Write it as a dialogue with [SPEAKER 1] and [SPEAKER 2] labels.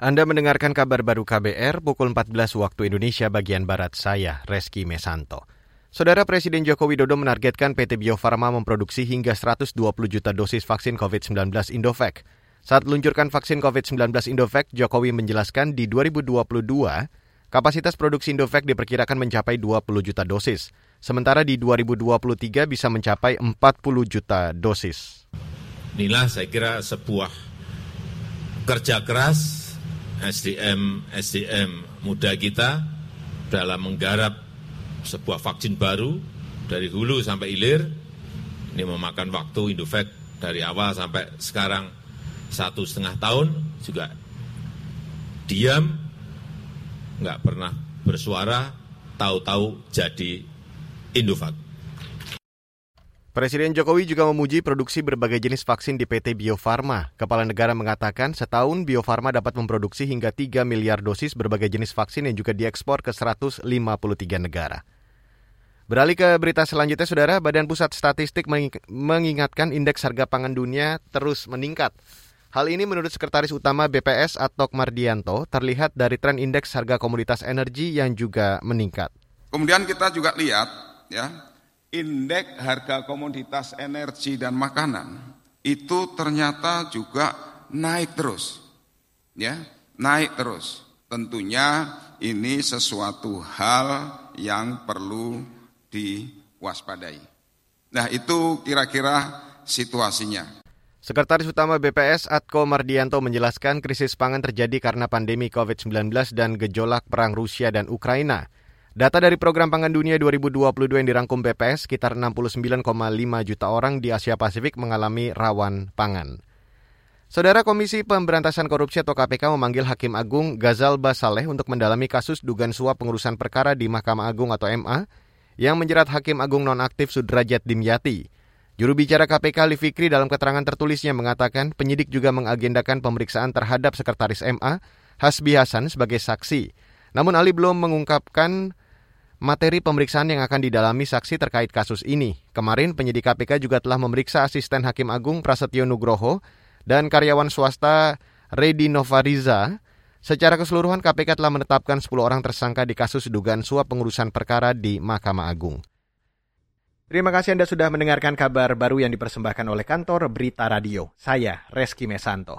[SPEAKER 1] Anda mendengarkan kabar baru KBR pukul 14 waktu Indonesia bagian Barat saya, Reski Mesanto. Saudara Presiden Joko Widodo menargetkan PT Bio Farma memproduksi hingga 120 juta dosis vaksin COVID-19 Indovac. Saat meluncurkan vaksin COVID-19 Indovac, Jokowi menjelaskan di 2022, kapasitas produksi Indovac diperkirakan mencapai 20 juta dosis. Sementara di 2023 bisa mencapai 40 juta dosis.
[SPEAKER 2] Inilah saya kira sebuah kerja keras SDM SDM muda kita dalam menggarap sebuah vaksin baru dari hulu sampai hilir. Ini memakan waktu Indovac dari awal sampai sekarang satu setengah tahun juga diam, nggak pernah bersuara, tahu-tahu jadi Indovac.
[SPEAKER 1] Presiden Jokowi juga memuji produksi berbagai jenis vaksin di PT Bio Farma. Kepala negara mengatakan setahun Bio Farma dapat memproduksi hingga 3 miliar dosis berbagai jenis vaksin yang juga diekspor ke 153 negara. Beralih ke berita selanjutnya, Saudara, Badan Pusat Statistik mengingatkan indeks harga pangan dunia terus meningkat. Hal ini menurut Sekretaris Utama BPS Atok Mardianto terlihat dari tren indeks harga komoditas energi yang juga meningkat.
[SPEAKER 3] Kemudian kita juga lihat ya indeks harga komoditas energi dan makanan itu ternyata juga naik terus. Ya, naik terus. Tentunya ini sesuatu hal yang perlu diwaspadai. Nah, itu kira-kira situasinya.
[SPEAKER 1] Sekretaris Utama BPS Atko Mardianto menjelaskan krisis pangan terjadi karena pandemi COVID-19 dan gejolak perang Rusia dan Ukraina. Data dari Program Pangan Dunia 2022 yang dirangkum BPS, sekitar 69,5 juta orang di Asia Pasifik mengalami rawan pangan. Saudara Komisi Pemberantasan Korupsi atau KPK memanggil Hakim Agung Gazal Basaleh untuk mendalami kasus dugaan suap pengurusan perkara di Mahkamah Agung atau MA yang menjerat Hakim Agung nonaktif Sudrajat Dimyati. Juru bicara KPK Ali Fikri dalam keterangan tertulisnya mengatakan penyidik juga mengagendakan pemeriksaan terhadap Sekretaris MA Hasbi Hasan sebagai saksi. Namun Ali belum mengungkapkan materi pemeriksaan yang akan didalami saksi terkait kasus ini. Kemarin penyidik KPK juga telah memeriksa asisten Hakim Agung Prasetyo Nugroho dan karyawan swasta Redi Novariza. Secara keseluruhan KPK telah menetapkan 10 orang tersangka di kasus dugaan suap pengurusan perkara di Mahkamah Agung. Terima kasih Anda sudah mendengarkan kabar baru yang dipersembahkan oleh kantor Berita Radio. Saya Reski Mesanto.